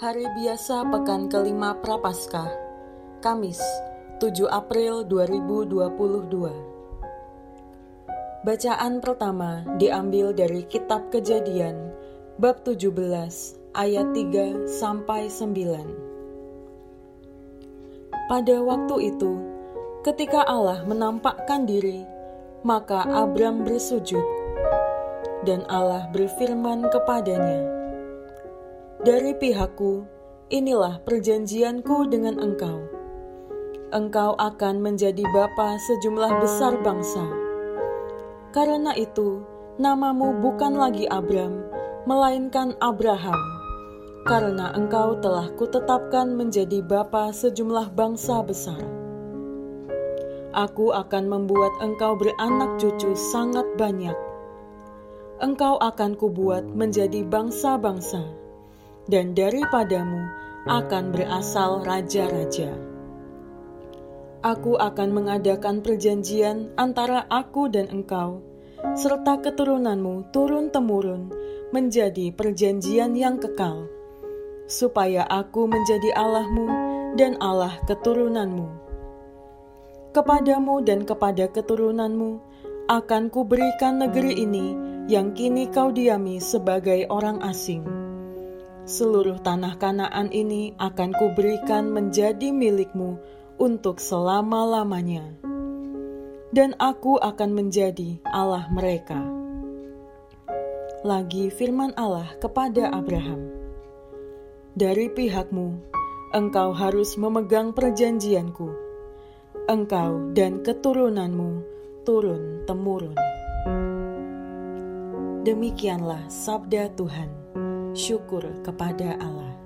Hari biasa pekan kelima Prapaskah, Kamis, 7 April 2022. Bacaan pertama diambil dari kitab Kejadian bab 17 ayat 3 sampai 9. Pada waktu itu, ketika Allah menampakkan diri, maka Abram bersujud dan Allah berfirman kepadanya, dari pihakku, inilah perjanjianku dengan engkau. Engkau akan menjadi bapa sejumlah besar bangsa. Karena itu, namamu bukan lagi Abram, melainkan Abraham, karena engkau telah kutetapkan menjadi bapa sejumlah bangsa besar. Aku akan membuat engkau beranak cucu sangat banyak. Engkau akan kubuat menjadi bangsa-bangsa dan daripadamu akan berasal raja-raja. Aku akan mengadakan perjanjian antara aku dan engkau, serta keturunanmu turun-temurun menjadi perjanjian yang kekal, supaya aku menjadi Allahmu dan Allah keturunanmu. Kepadamu dan kepada keturunanmu akan kuberikan negeri ini yang kini kau diami sebagai orang asing seluruh tanah Kanaan ini akan kuberikan menjadi milikmu untuk selama-lamanya. Dan aku akan menjadi Allah mereka. Lagi firman Allah kepada Abraham, Dari pihakmu, engkau harus memegang perjanjianku, engkau dan keturunanmu turun-temurun. Demikianlah sabda Tuhan syukur kepada Allah.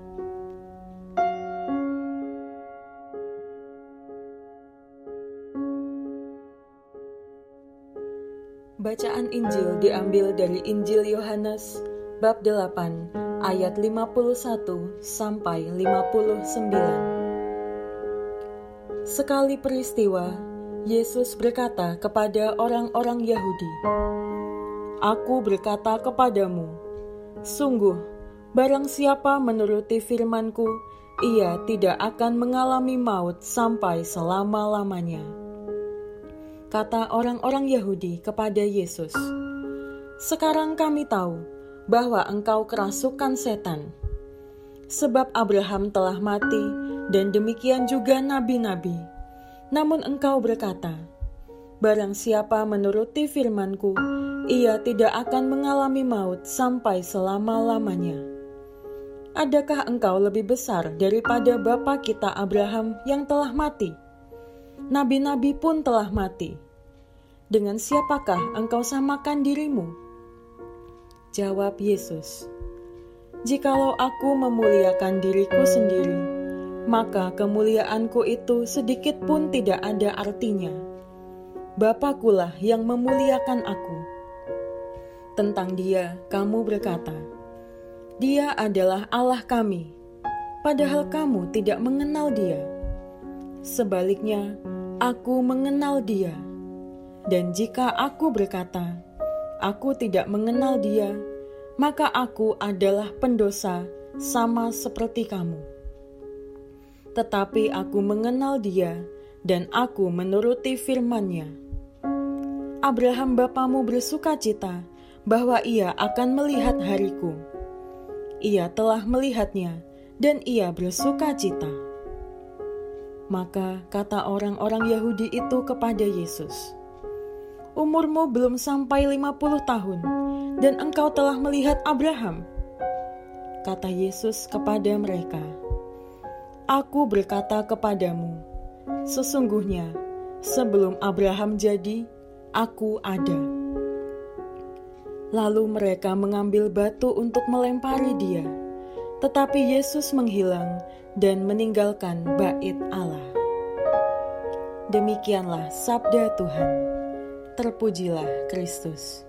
Bacaan Injil diambil dari Injil Yohanes bab 8 ayat 51 sampai 59. Sekali peristiwa, Yesus berkata kepada orang-orang Yahudi, "Aku berkata kepadamu, sungguh Barang siapa menuruti firmanku, ia tidak akan mengalami maut sampai selama-lamanya. Kata orang-orang Yahudi kepada Yesus, "Sekarang kami tahu bahwa engkau kerasukan setan, sebab Abraham telah mati, dan demikian juga nabi-nabi. Namun engkau berkata, Barang siapa menuruti firmanku, ia tidak akan mengalami maut sampai selama-lamanya." Adakah engkau lebih besar daripada bapa kita Abraham yang telah mati? Nabi-nabi pun telah mati. Dengan siapakah engkau samakan dirimu? Jawab Yesus, "Jikalau aku memuliakan diriku sendiri, maka kemuliaanku itu sedikit pun tidak ada artinya. Bapakulah yang memuliakan aku." Tentang Dia, kamu berkata, dia adalah Allah kami, padahal kamu tidak mengenal Dia. Sebaliknya, aku mengenal Dia, dan jika aku berkata, "Aku tidak mengenal Dia," maka aku adalah pendosa sama seperti kamu. Tetapi aku mengenal Dia, dan aku menuruti firman-Nya. Abraham bapamu bersuka cita bahwa ia akan melihat hariku ia telah melihatnya dan ia bersuka cita. Maka kata orang-orang Yahudi itu kepada Yesus, Umurmu belum sampai 50 tahun dan engkau telah melihat Abraham. Kata Yesus kepada mereka, Aku berkata kepadamu, sesungguhnya sebelum Abraham jadi, aku ada. Lalu mereka mengambil batu untuk melempari dia. Tetapi Yesus menghilang dan meninggalkan bait Allah. Demikianlah sabda Tuhan. Terpujilah Kristus.